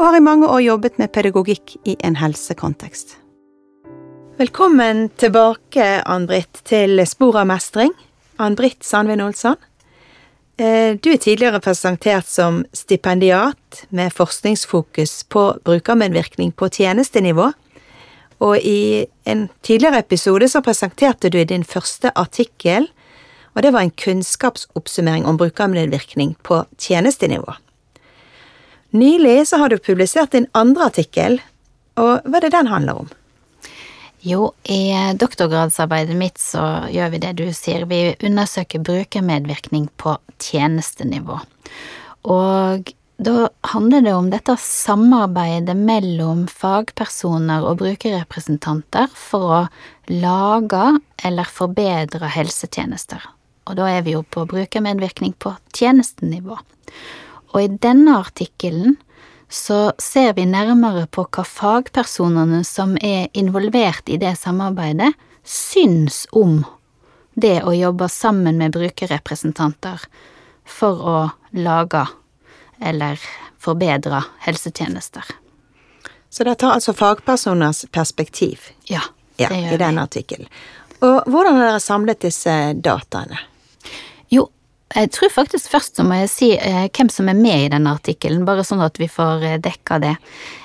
og har i mange år jobbet med pedagogikk i en helsekontekst. Velkommen tilbake, Ann-Britt, til Spor av mestring. Ann-Britt Sandvin Olsson. Eh, du er tidligere presentert som stipendiat med forskningsfokus på brukermedvirkning på tjenestenivå. Og i en tidligere episode så presenterte du din første artikkel, og det var en kunnskapsoppsummering om brukermedvirkning på tjenestenivå. Nylig så har du publisert din andre artikkel, og hva er det den handler om? Jo, i doktorgradsarbeidet mitt så gjør vi det du sier, vi undersøker brukermedvirkning på tjenestenivå. Og da handler det om dette samarbeidet mellom fagpersoner og brukerrepresentanter for å lage eller forbedre helsetjenester. Og da er vi jo på brukermedvirkning på tjenestenivå. Og i denne artikkelen så ser vi nærmere på hva fagpersonene som er involvert i det samarbeidet, syns om det å jobbe sammen med brukerrepresentanter for å lage eller forbedre helsetjenester. Så det tar altså fagpersoners perspektiv Ja, ja, det gjør i denne artikkelen. Og hvordan har dere samlet disse dataene? Jo, jeg tror faktisk først så må jeg si eh, hvem som er med i denne artikkelen, bare sånn at vi får eh, dekka det.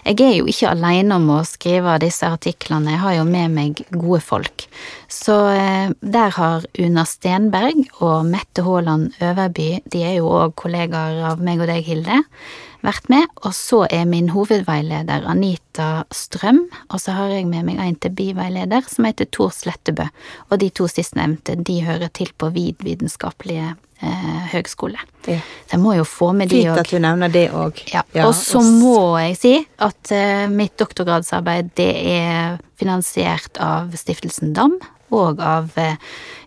Jeg er jo ikke alene om å skrive disse artiklene, jeg har jo med meg gode folk. Så eh, der har Una Stenberg og Mette Haaland Øverby, de er jo òg kollegaer av meg og deg, Hilde, vært med. Og så er min hovedveileder Anita Strøm, og så har jeg med meg en til biveileder som heter Tor Slettebø. Og de to sistnevnte, de hører til på Vid vitenskapelige eh, høgskole. Ja. Så jeg må jo få med de Fint at du nevner det òg. Ja, og så må jeg si at eh, mitt doktorgradsarbeid det er finansiert av Stiftelsen DAM og av eh,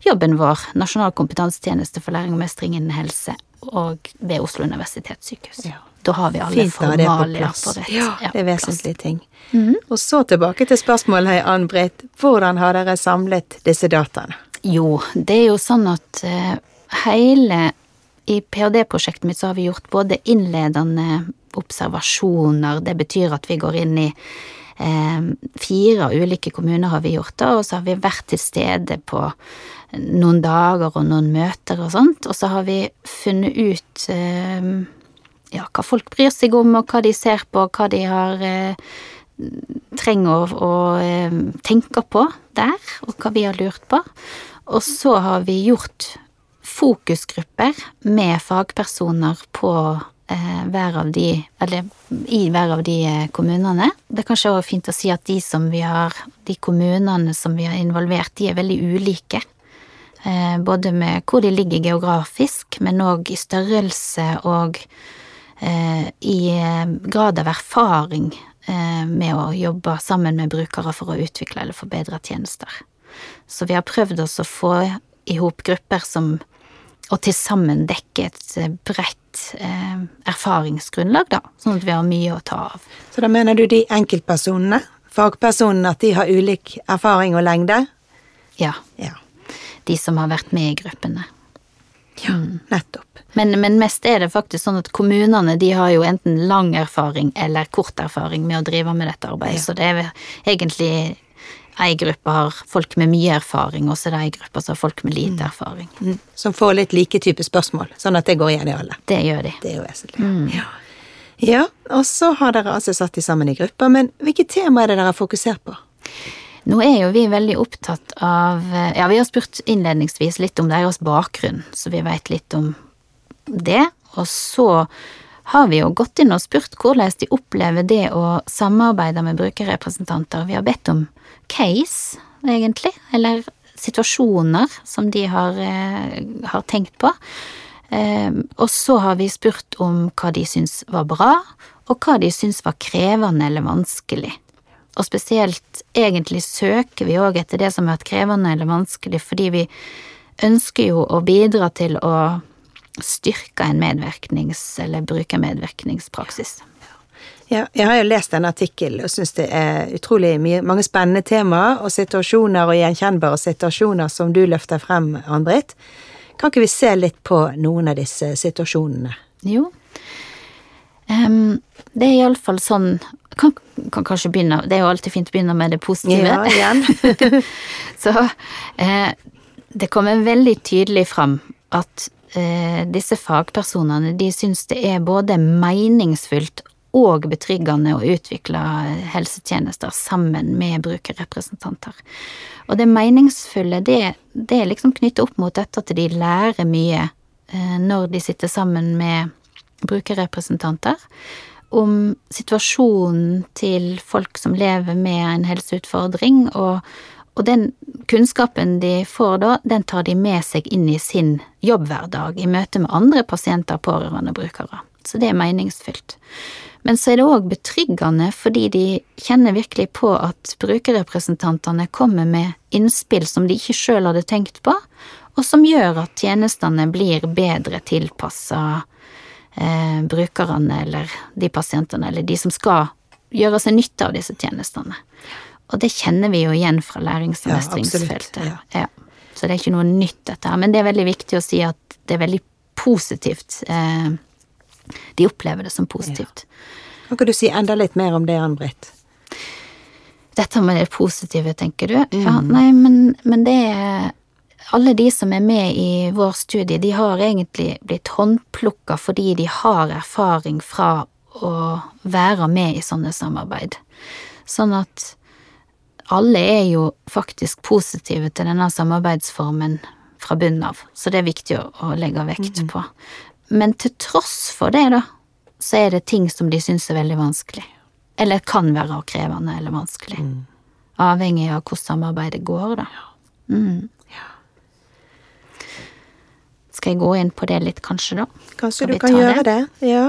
jobben vår, Nasjonal kompetansetjeneste for læring og mestring innen helse, og ved Oslo universitetssykehus. Ja. Da har vi alle Fint å det på formalia på rett. Ja, ja, det er plass. vesentlige ting. Og så tilbake til spørsmålet, Ann-Britt. Hvordan har dere samlet disse dataene? Jo, det er jo sånn at eh, hele I ph.d.-prosjektet mitt så har vi gjort både innledende observasjoner, det betyr at vi går inn i eh, fire ulike kommuner har vi gjort det, og så har vi vært til stede på noen dager og noen møter og sånt, og så har vi funnet ut eh, ja, hva folk bryr seg om, og hva de ser på, hva de har eh, trenger å, eh, tenke på der, og hva vi har lurt på. Og så har vi gjort fokusgrupper med fagpersoner på eh, hver av de, eller i hver av de eh, kommunene. Det er kanskje også fint å si at de som vi har, de kommunene som vi har involvert, de er veldig ulike. Eh, både med hvor de ligger geografisk, men òg i størrelse og i eh, grad av erfaring eh, med å jobbe sammen med brukere for å utvikle eller forbedre tjenester. Så vi har prøvd oss å få i hop grupper som og til sammen dekke et eh, bredt eh, erfaringsgrunnlag, da, sånn at vi har mye å ta av. Så da mener du de enkeltpersonene, fagpersonene, at de har ulik erfaring og lengde? Ja, Ja. de som har vært med i gruppene. Ja, nettopp. Men, men mest er det faktisk sånn at kommunene de har jo enten lang erfaring eller kort erfaring med å drive med dette arbeidet, Ja. så det er egentlig ei gruppe har folk med mye erfaring, og så er det ei gruppe som har folk med lite erfaring. Mm. Som får litt like type spørsmål, sånn at det går igjen i alle. Det gjør de. Det er jo vesentlig. Ja. ja, og så har dere altså satt de sammen i grupper, men hvilke tema er det dere har fokusert på? Nå er jo vi veldig opptatt av Ja, vi har spurt innledningsvis litt om deres bakgrunn, så vi veit litt om det. Og så har vi jo gått inn og spurt hvordan de opplever det å samarbeide med brukerrepresentanter. Vi har bedt om case, egentlig, eller situasjoner som de har, eh, har tenkt på. Eh, og så har vi spurt om hva de syns var bra, og hva de syns var krevende eller vanskelig. Og spesielt egentlig søker vi òg etter det som har vært krevende eller vanskelig, fordi vi ønsker jo å bidra til å styrke en medvirknings- eller brukermedvirkningspraksis. Ja, jeg har jo lest en artikkel og syns det er utrolig mye, mange spennende temaer og situasjoner og gjenkjennbare situasjoner som du løfter frem, Ann-Britt. Kan ikke vi se litt på noen av disse situasjonene? Jo. Um, det er iallfall sånn kan, kan kanskje begynne Det er jo alltid fint å begynne med det positive. Ja, igjen. Så eh, det kommer veldig tydelig fram at disse fagpersonene de syns det er både meningsfullt og betryggende å utvikle helsetjenester sammen med brukerrepresentanter. Og det meningsfulle, det, det er liksom knyttet opp mot dette at de lærer mye eh, når de sitter sammen med brukerrepresentanter om situasjonen til folk som lever med en helseutfordring, og, og den kunnskapen de får da, den tar de med seg inn i sin jobbhverdag i møte med andre pasienter, pårørende og brukere. Så det er meningsfylt. Men så er det òg betryggende fordi de kjenner virkelig på at brukerrepresentantene kommer med innspill som de ikke sjøl hadde tenkt på, og som gjør at tjenestene blir bedre tilpassa eh, brukerne eller de pasientene eller de som skal gjøre seg nytte av disse tjenestene. Og det kjenner vi jo igjen fra lærings- og mestringsfeltet. Ja, Ja. Så det er ikke noe nytt dette her, men det er veldig viktig å si at det er veldig positivt. Eh, de opplever det som positivt. Kan ikke du si enda litt mer om det, Ann-Britt? Dette med det positive, tenker du? Ja, nei, men, men det er Alle de som er med i vår studie, de har egentlig blitt håndplukka fordi de har erfaring fra å være med i sånne samarbeid. Sånn at alle er jo faktisk positive til denne samarbeidsformen fra bunnen av, så det er viktig å, å legge vekt på. Men til tross for det, da, så er det ting som de syns er veldig vanskelig. Eller kan være krevende eller vanskelig. Avhengig av hvordan samarbeidet går, da. Mm. Skal jeg gå inn på det litt, kanskje, da? Kanskje du kan gjøre gjøre det? Ja.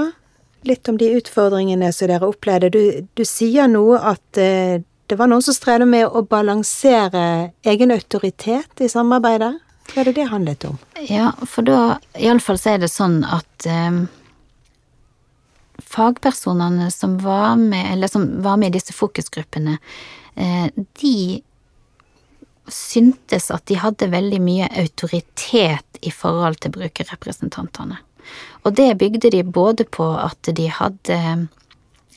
Litt om de utfordringene som dere opplevde. Du, du sier noe at eh, det var noen som strevde med å balansere egen autoritet i samarbeidet. Hva er det det handlet om? Ja, for da Iallfall så er det sånn at eh, fagpersonene som var med, eller som var med i disse fokusgruppene, eh, de syntes at de hadde veldig mye autoritet i forhold til brukerrepresentantene. Og det bygde de både på at de hadde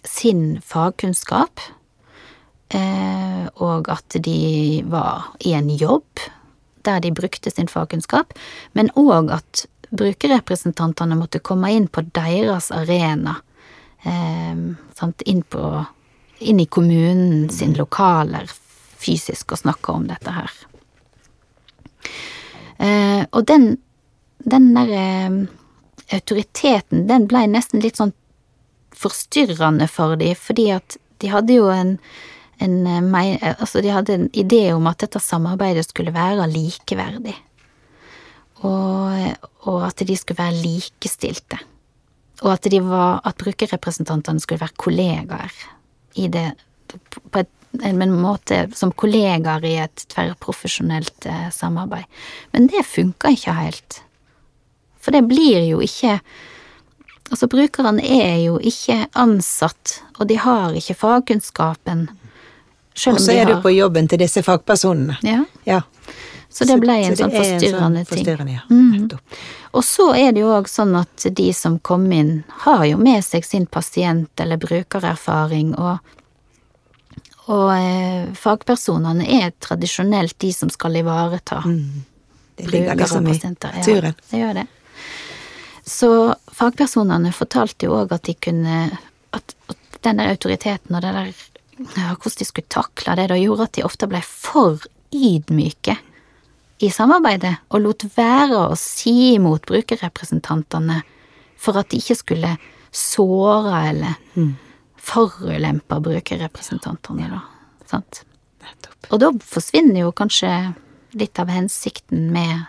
sin fagkunnskap, eh, og at de var i en jobb der de brukte sin fagkunnskap, men òg at brukerrepresentantene måtte komme inn på deres arena. Eh? Inn, på, inn i kommunen sin lokaler fysisk og snakke om dette her. Eh, og den, den der eh, autoriteten, den blei nesten litt sånn forstyrrende for de, fordi at de hadde jo en, en eh, eh, Altså, de hadde en idé om at dette samarbeidet skulle være likeverdig. Og, og at de skulle være likestilte. Og at, var, at brukerrepresentantene skulle være kollegaer i det På et, en måte som kollegaer i et tverrprofesjonelt eh, samarbeid. Men det funka ikke helt. For det blir jo ikke Altså, brukerne er jo ikke ansatt, og de har ikke fagkunnskapen. Selv Og så er du på jobben til disse fagpersonene. Ja. Ja. Så det ble en så sånn det er en forstyrrende sånn ting. forstyrrende, ja. Mm. Og så er det jo òg sånn at de som kom inn, har jo med seg sin pasient- eller brukererfaring, og, og eh, fagpersonene er tradisjonelt de som skal ivareta Mm. Det ligger liksom i naturen. Ja, det gjør det. Så fagpersonene fortalte jo òg at de kunne At, at den der autoriteten og det der hvordan de skulle takle det, da gjorde at de ofte ble for ydmyke i samarbeidet, og lot være å si imot brukerrepresentantene for at de ikke skulle såre eller forulempe brukerrepresentantene, da. Sant? Og da forsvinner jo kanskje litt av hensikten med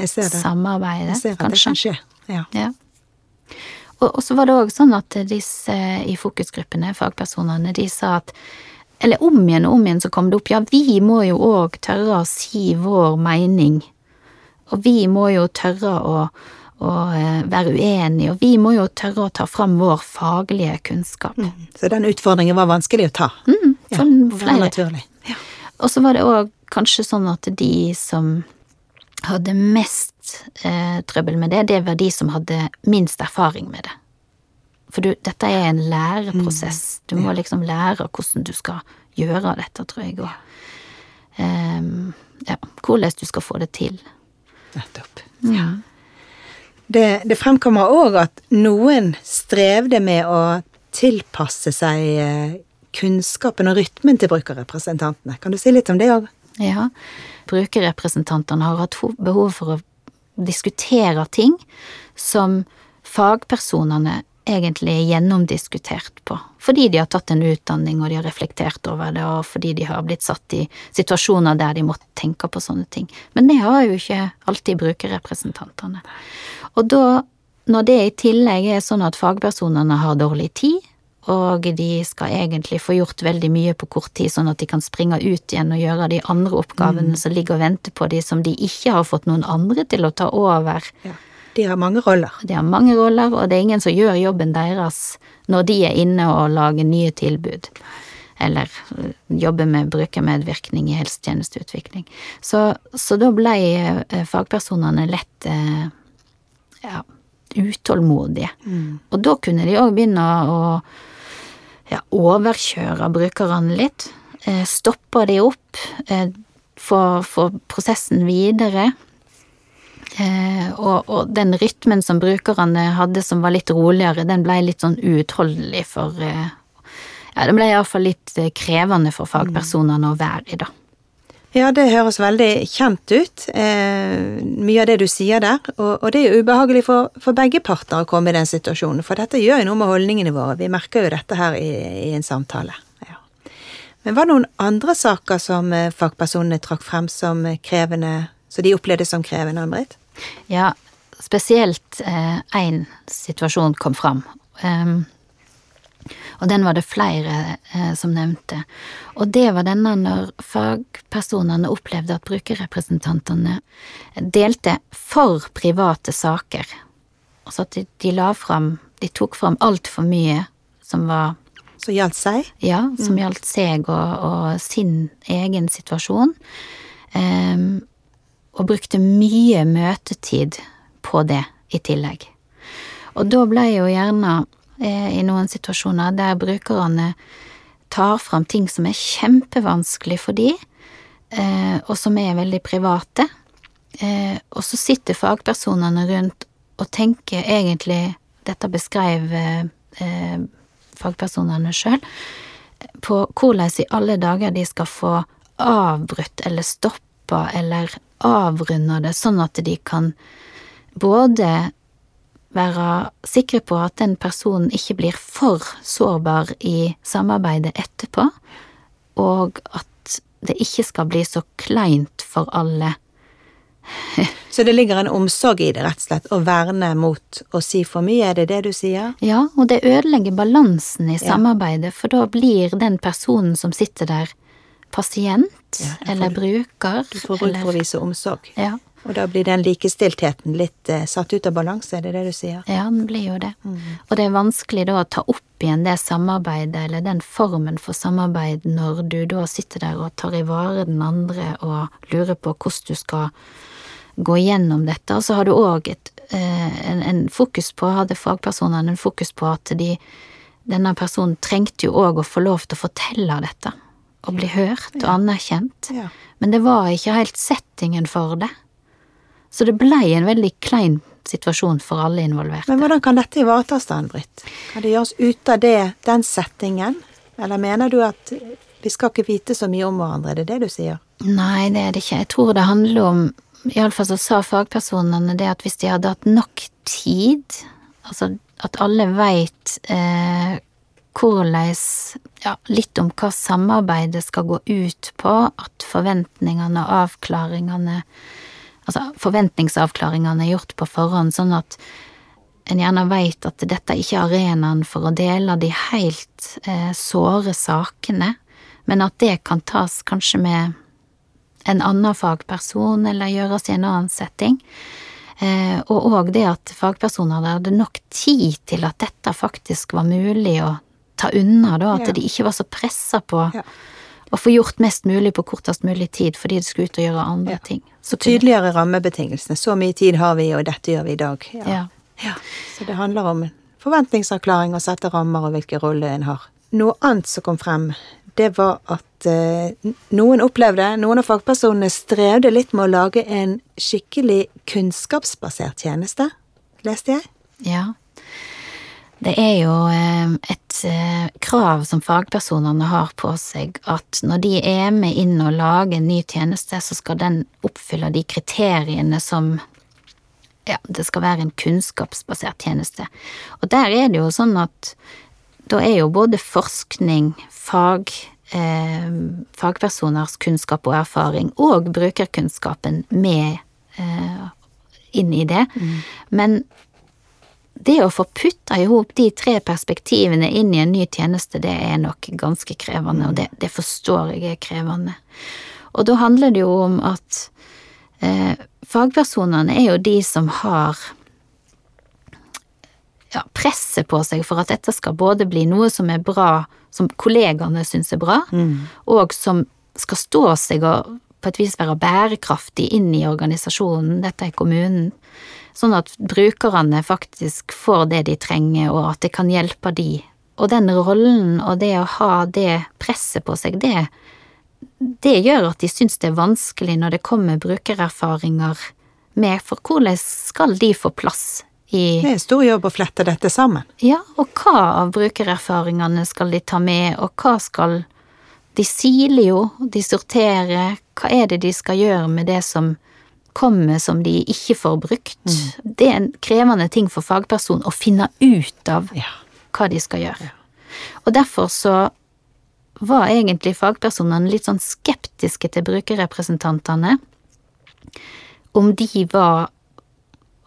samarbeidet, kanskje. Jeg ser at det kan skje. Ja. Ja. Og, og så var det òg sånn at disse i fokusgruppene, fagpersonene, de sa at eller om igjen og om igjen så kom det opp, ja, vi må jo òg tørre å si vår mening, og vi må jo tørre å, å eh, være uenige, og vi må jo tørre å ta fram vår faglige kunnskap. Mm. Så den utfordringen var vanskelig å ta? Mm, for ja, flere. Naturlig. Ja. Og så var det òg kanskje sånn at de som hadde mest eh, trøbbel med det, det var de som hadde minst erfaring med det. For du, dette er en læreprosess. Du må liksom lære hvordan du skal gjøre dette, tror jeg, og um, ja, hvordan du skal få det til. Nettopp. Ja. Det, det fremkommer òg at noen strevde med å tilpasse seg eh, kunnskapen og rytmen til brukerrepresentantene. Kan du si litt om det òg? Ja. Brukerrepresentantene har hatt behov for å diskutere ting som fagpersonene egentlig er gjennomdiskutert på. Fordi de har tatt en utdanning, og de har reflektert over det, og fordi de har blitt satt i situasjoner der de måtte tenke på sånne ting. Men det har jo ikke alltid brukerrepresentantene. Og da, når det i tillegg er sånn at fagpersonene har dårlig tid, og de skal egentlig få gjort veldig mye på kort tid, sånn at de kan springe ut igjen og gjøre de andre oppgavene mm. som ligger og venter på de, som de ikke har fått noen andre til å ta over. Ja de har mange roller. De har mange roller, og det er ingen som gjør jobben deres når de er inne og lager nye tilbud. Eller jobber med brukermedvirkning i helsetjenesteutvikling. Så, så da ble øh, fagpersonene lett øh, ja, utålmodige. Mm. Og da kunne de òg begynne å ja, overkjøre brukerne litt. Stoppe de opp, få prosessen videre. Eh, og, og, den rytmen som brukerne hadde som var litt roligere, den blei litt sånn uutholdelig for eh, Ja, den blei iallfall litt eh, krevende for fagpersonene å være i, da. Ja, det høres veldig kjent ut, eh, mye av det du sier der. Og, og det er jo ubehagelig for, for, begge parter å komme i den situasjonen, for dette gjør jo noe med holdningene våre. Vi merker jo dette her i, i en samtale. Ja. Men var det noen andre saker som eh, fagpersonene trakk frem som krevende, så de opplevde som krevende, Ann-Britt? Ja, spesielt én eh, situasjon kom fram. Um, og den var det flere eh, som nevnte. Og det var denne når fagpersonene opplevde at brukerrepresentantene delte for private saker. Altså at de, de la fram De tok fram altfor mye som var Som gjaldt seg? Ja, som mm. gjaldt seg og, og, sin egen situasjon. Um, og brukte mye møtetid på det i tillegg. Og da ble jo gjerne eh, i noen situasjoner der brukerne tar fram ting som er kjempevanskelig for de, eh, og som er veldig private, eh, og så sitter fagpersonene rundt og tenker egentlig Dette beskrev eh, eh, fagpersonene sjøl, på hvordan i alle dager de skal få avbrutt eller stoppa eller avrunda det, sånn at de kan både være sikre på at den personen ikke blir for sårbar i samarbeidet etterpå, og at det ikke skal bli så kleint for alle. så det ligger en omsorg i det, rett og slett, å verne mot å si for mye, er det det du sier? Ja, og det ødelegger balansen i samarbeidet, for da blir den personen som sitter der, pasient ja, eller bruker. Du får bruk for å vise omsorg. Ja. Og da blir den likestiltheten litt eh, satt ut av balanse, er det det du sier? Ja, den blir jo det. Mm. Og det er vanskelig da å ta opp igjen det samarbeidet, eller den formen for samarbeid, når du da sitter der og tar i vare den andre og lurer på hvordan du skal gå igjennom dette. Og så har du òg eh, en, en, fokus på, hadde fagpersonene en fokus på at de, denne personen trengte jo òg å få lov til å fortelle dette å bli hørt og anerkjent, ja. men det var ikke helt settingen for det. Så det blei en veldig klein situasjon for alle involverte. Men hvordan kan dette ivaretas da, Britt? Kan det gjøres ut av det, den settingen, eller mener du at vi skal ikke vite så mye om hverandre, er det det du sier? Nei, det er det ikke. Jeg tror det handler om Iallfall så sa fagpersonene det at hvis de hadde hatt nok tid, altså at alle veit eh, hvordan ja, litt om hva samarbeidet skal gå ut på, at forventningene og avklaringene Altså forventningsavklaringene er gjort på forhånd, sånn at en gjerne veit at dette ikke er arenaen for å dele de helt eh, såre sakene, men at det kan tas kanskje med en annen fagperson, eller gjøres i en annen setting. Eh, og òg det at fagpersoner hadde nok tid til at dette faktisk var mulig å ta unna, da, at Ja. de ikke var så pressa på Ja. Å få gjort mest mulig på kortest mulig tid fordi du skulle ut og gjøre andre Ja. ting. Så tydeligere rammebetingelsene. Så mye tid har vi, og dette gjør vi i dag. Ja. Ja. Så det handler om forventningsavklaring og sette rammer og hvilken rolle en har. Noe annet som kom frem, det var at eh, noen opplevde, noen av fagpersonene strevde litt med å lage en skikkelig kunnskapsbasert tjeneste, leste jeg. Ja. Det er jo eh, et krav som fagpersonene har på seg, at når de er med inn og lager en ny tjeneste, så skal den oppfylle de kriteriene som ja, det skal være en kunnskapsbasert tjeneste. Og der er det jo sånn at da er jo både forskning, fag, eh, fagpersoners kunnskap og erfaring og brukerkunnskapen med eh, inn i det. Men det å få putta i hop de tre perspektivene inn i en ny tjeneste, det er nok ganske krevende, og det, det forstår jeg er krevende. Og da handler det jo om at eh, fagpersonene er jo de som har ja, presset på seg for at dette skal både bli noe som er bra, som kollegaene syns er bra, og som skal stå seg og på et vis være bærekraftig inn i organisasjonen, dette er kommunen, sånn at brukerne faktisk får det de trenger, og at det kan hjelpe de. Og den rollen og det å ha det presset på seg, det, det gjør at de syns det er vanskelig når det kommer brukererfaringer med, for hvordan skal de få plass i Det er stor jobb å flette dette sammen. ja, og hva av brukererfaringene skal de ta med, og hva skal De siler jo, de sorterer, hva er det de skal gjøre med det som kommer som de ikke får brukt? Det er en krevende ting for fagperson å finne ut av Ja. hva de skal gjøre. Og derfor så var egentlig fagpersonene litt sånn skeptiske til brukerrepresentantene. Om de var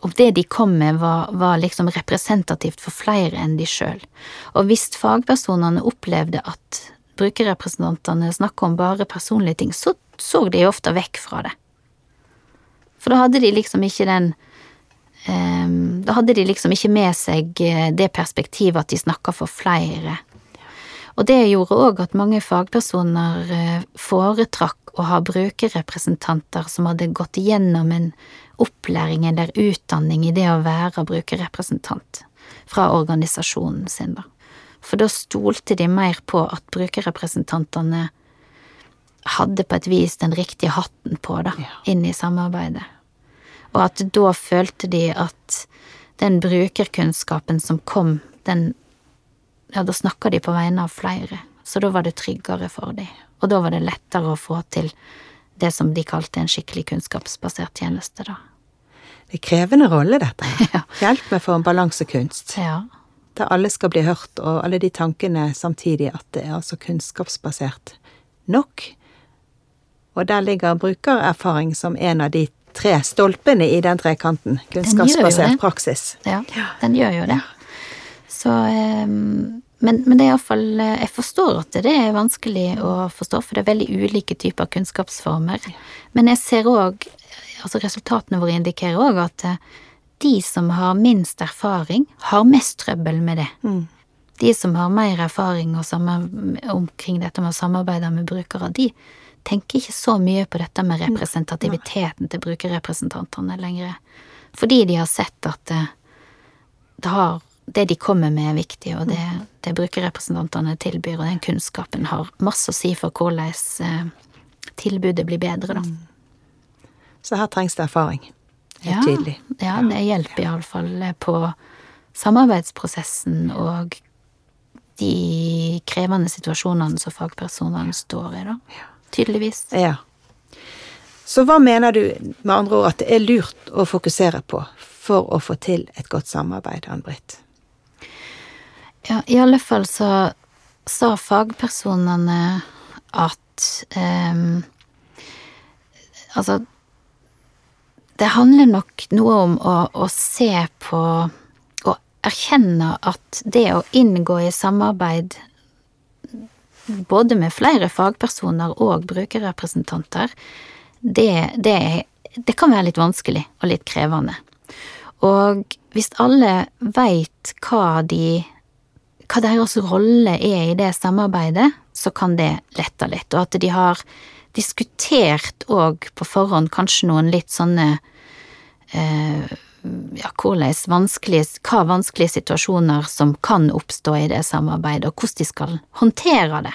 Om det de kom med var, var liksom representativt for flere enn de sjøl. Og hvis fagpersonene opplevde at brukerrepresentantene snakka om bare personlige ting, så så de ofte vekk fra det. For da hadde de liksom ikke den um, Da hadde de liksom ikke med seg eh, det perspektivet at de snakka for flere. Og det gjorde òg at mange fagpersoner eh, foretrakk å ha brukerrepresentanter som hadde gått igjennom en opplæring eller utdanning i det å være brukerrepresentant fra organisasjonen sin, da. For da stolte de mer på at brukerrepresentantene hadde på et vis den riktige hatten på, da, inn i samarbeidet. Og at da følte de at den brukerkunnskapen som kom, den Ja, da snakka de på vegne av flere, så da var det tryggere for de. Og da var det lettere å få til det som de kalte en skikkelig kunnskapsbasert tjeneste, da. Det er krevende rolle, dette. Ja. Hjelp meg for en balansekunst. Ja. Der alle skal bli hørt, og alle de tankene samtidig at det er altså kunnskapsbasert nok. Og der ligger brukererfaring som en av de tre stolpene i den trekanten. Kunnskapsbasert praksis. Ja, den gjør jo det. Så ehm, men, men det er iallfall Jeg forstår at det er vanskelig å forstå, for det er veldig ulike typer kunnskapsformer. Men jeg ser òg Altså, resultatene våre indikerer òg at eh, de som har minst erfaring, har mest trøbbel med det. De som har mer erfaring og omkring dette med å samarbeide med brukere, de tenker ikke så mye på dette med representativiteten til brukerrepresentantene lenger. Fordi de har sett at det, det, har, det de kommer med er viktig, og det, det brukerrepresentantene tilbyr, og den kunnskapen har masse å si for hvordan eh, tilbudet blir bedre, da. Så her trengs det erfaring. Helt Ja, tydelig. ja, det hjelper iallfall på samarbeidsprosessen og de krevende situasjonene som fagpersonene står i, da. Tydeligvis. Ja. Så hva mener du med andre ord at det er lurt å fokusere på for å få til et godt samarbeid, Ann-Britt? Ja, i alle fall så sa fagpersonene at ehm, Altså, det handler nok noe om å, å se på Å erkjenne at det å inngå i samarbeid både med flere fagpersoner og brukerrepresentanter, det, det, det kan være litt vanskelig og litt krevende. Og hvis alle veit hva de hva deres rolle er i det samarbeidet, så kan det lette litt, og at de har diskutert òg på forhånd kanskje noen litt sånne eh, ja, hvordan vanskelige, hva vanskelige situasjoner som kan oppstå i det samarbeidet, og hvordan de skal håndtere det.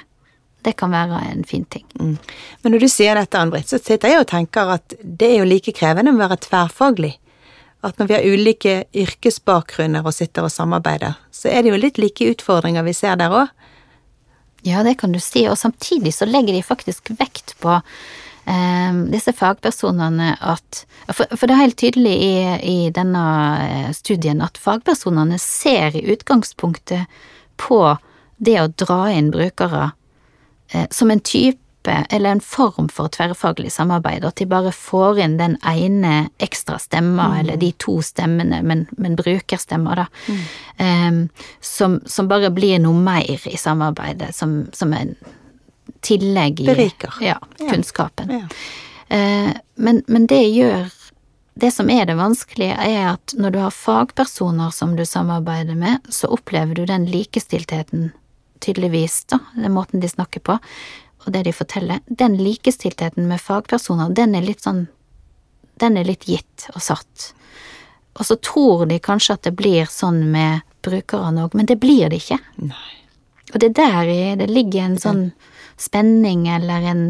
Det kan være en fin ting. Mm. Men når du sier dette, Ann-Britt, så sitter jeg og tenker at det er jo like krevende å være tverrfaglig. At når vi har ulike yrkesbakgrunner og sitter og samarbeider, så er det jo litt like utfordringer vi ser der òg. Ja, det kan du si, og samtidig så legger de faktisk vekt på disse fagpersonene at for, for, det er helt tydelig i, i denne eh, studien at fagpersonene ser i utgangspunktet på det å dra inn brukere eh, som en type eller en form for tverrfaglig samarbeid, at de bare får inn den ene ekstra stemma, mm. eller de to stemmene, men, men brukerstemmer, da, mm. um, som, som, bare blir noe mer i samarbeidet, som, som en tillegg i Beriker. Ja, kunnskapen. Ja. Ja. men, men det gjør det som er det vanskelige, er at når du har fagpersoner som du samarbeider med, så opplever du den likestiltheten tydeligvis, da, den måten de snakker på, og det de forteller, den likestiltheten med fagpersoner, den er litt sånn Den er litt gitt og satt. Og så tror de kanskje at det blir sånn med brukerne òg, men det blir det ikke. Nei. Og det er der det ligger en sånn spenning eller en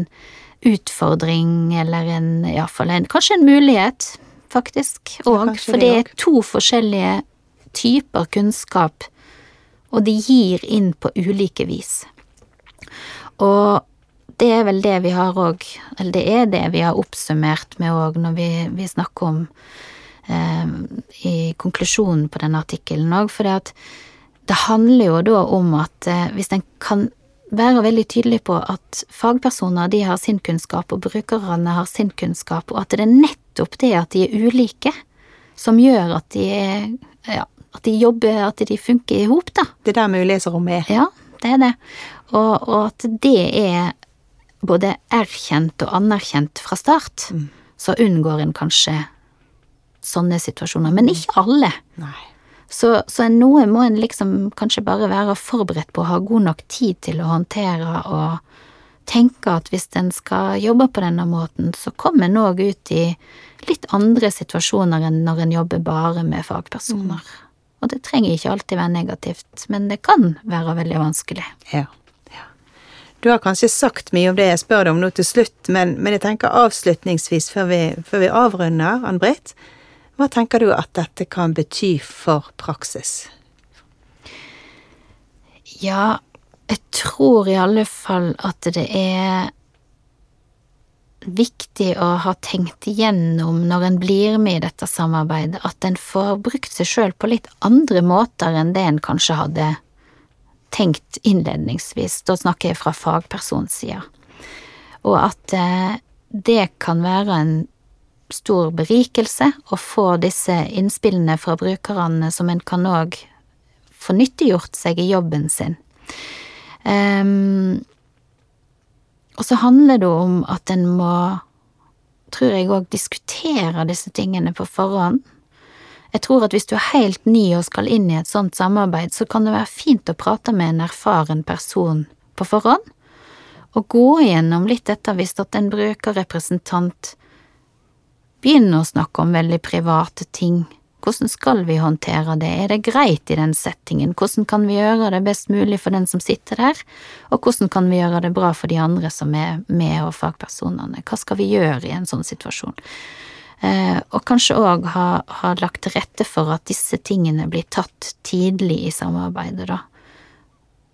utfordring eller en iallfall en Kanskje en mulighet, faktisk, òg. For det er to forskjellige typer kunnskap og de gir inn på ulike vis. Og det er vel det vi har òg, eller det er det vi har oppsummert med òg når vi, vi, snakker om eh, i konklusjonen på denne artikkelen òg, for det at det handler jo da om at eh, hvis en kan være veldig tydelig på at fagpersoner de har sin kunnskap, og brukerne har sin kunnskap, og at det er nettopp det at de er ulike, som gjør at de ja, at de jobber, at de funker i hop, da. Det er der mulighetsrommet er. Ja, det er det. Og, og, at det er både erkjent og anerkjent fra start, mm. så unngår en kanskje sånne situasjoner. Men ikke alle. Nei. Så, så noe må en liksom kanskje bare være forberedt på å ha god nok tid til å håndtere og tenke at hvis en skal jobbe på denne måten, så kommer en òg ut i litt andre situasjoner enn når en jobber bare med fagpersoner. Mm. Og det trenger ikke alltid være negativt, men det kan være veldig vanskelig. Ja. ja. Du har kanskje sagt mye om det jeg spør deg om nå til slutt, men, men jeg tenker avslutningsvis, før vi, før vi avrunder, Ann-Britt, hva tenker du at dette kan bety for praksis? Ja, jeg tror i alle fall at det er viktig å ha tenkt igjennom når en blir med i dette samarbeidet, at en får brukt seg sjøl på litt andre måter enn det en kanskje hadde tenkt innledningsvis. Da snakker jeg fra fagpersonsida. Og at eh, det kan være en stor berikelse å få disse innspillene fra brukerne som en kan òg få nyttiggjort seg i jobben sin. Um, og så handler det om at en må, tror jeg òg, diskutere disse tingene på forhånd. Jeg tror at hvis du er helt ny og skal inn i et sånt samarbeid, så kan det være fint å prate med en erfaren person på forhånd, og gå igjennom litt dette hvis at en brukerrepresentant begynner å snakke om veldig private ting. Hvordan skal vi håndtere det, er det greit i den settingen, hvordan kan vi gjøre det best mulig for den som sitter der, og hvordan kan vi gjøre det bra for de andre som er med og fagpersonene, hva skal vi gjøre i en sånn situasjon? Eh, og kanskje òg ha, ha, lagt til rette for at disse tingene blir tatt tidlig i samarbeidet, da.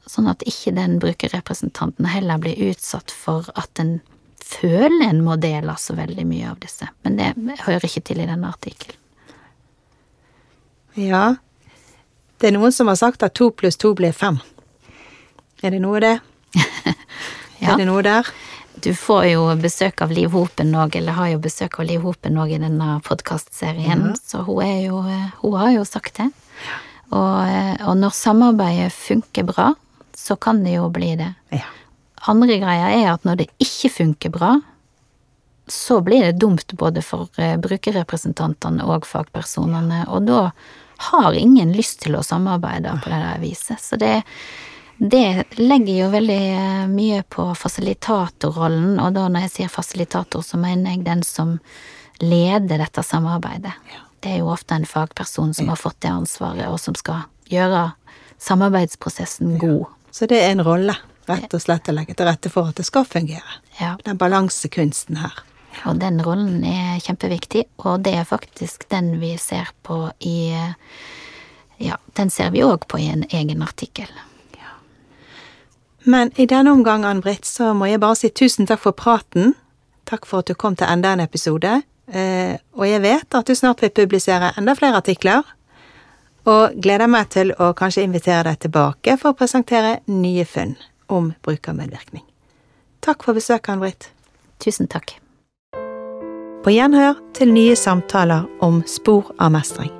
Sånn at ikke den brukerrepresentanten heller blir utsatt for at en føler en må dele så veldig mye av disse. Men det hører ikke til i denne artikkelen. Ja, det er noen som har sagt at to pluss to blir fem. Er det noe det? ja. Er det noe der? Du får jo besøk av Liv Hopen òg, eller har jo besøk av Liv Hopen òg i denne podkastserien, ja. så hun, jo, hun har jo sagt det. Og, og, når samarbeidet funker bra, så kan det jo bli det. Ja. Andre greia er at når det ikke funker bra, så blir det dumt både for eh, brukerrepresentantene og fagpersonene, og da har ingen lyst til å samarbeide på det der viset. Så det, det legger jo veldig eh, mye på fasilitatorrollen, og da når jeg sier fasilitator, så mener jeg den som leder dette samarbeidet. Det er jo ofte en fagperson som har fått det ansvaret, og som skal gjøre samarbeidsprosessen god. Så det er en rolle, rett og slett, å legge til rette for at det skal fungere. Ja. Den balansekunsten her. Og den rollen er kjempeviktig, og det er faktisk den vi ser på i Ja, den ser vi òg på i en egen artikkel. Men i denne omgang, Ann-Britt, så må jeg bare si tusen takk for praten. Takk for at du kom til enda en episode. Eh, og jeg vet at du snart vil publisere enda flere artikler. Og gleder meg til å kanskje invitere deg tilbake for å presentere nye funn om brukermedvirkning. Takk for besøket, Ann-Britt. Tusen takk. På gjenhør til nye samtaler om spor av mestring.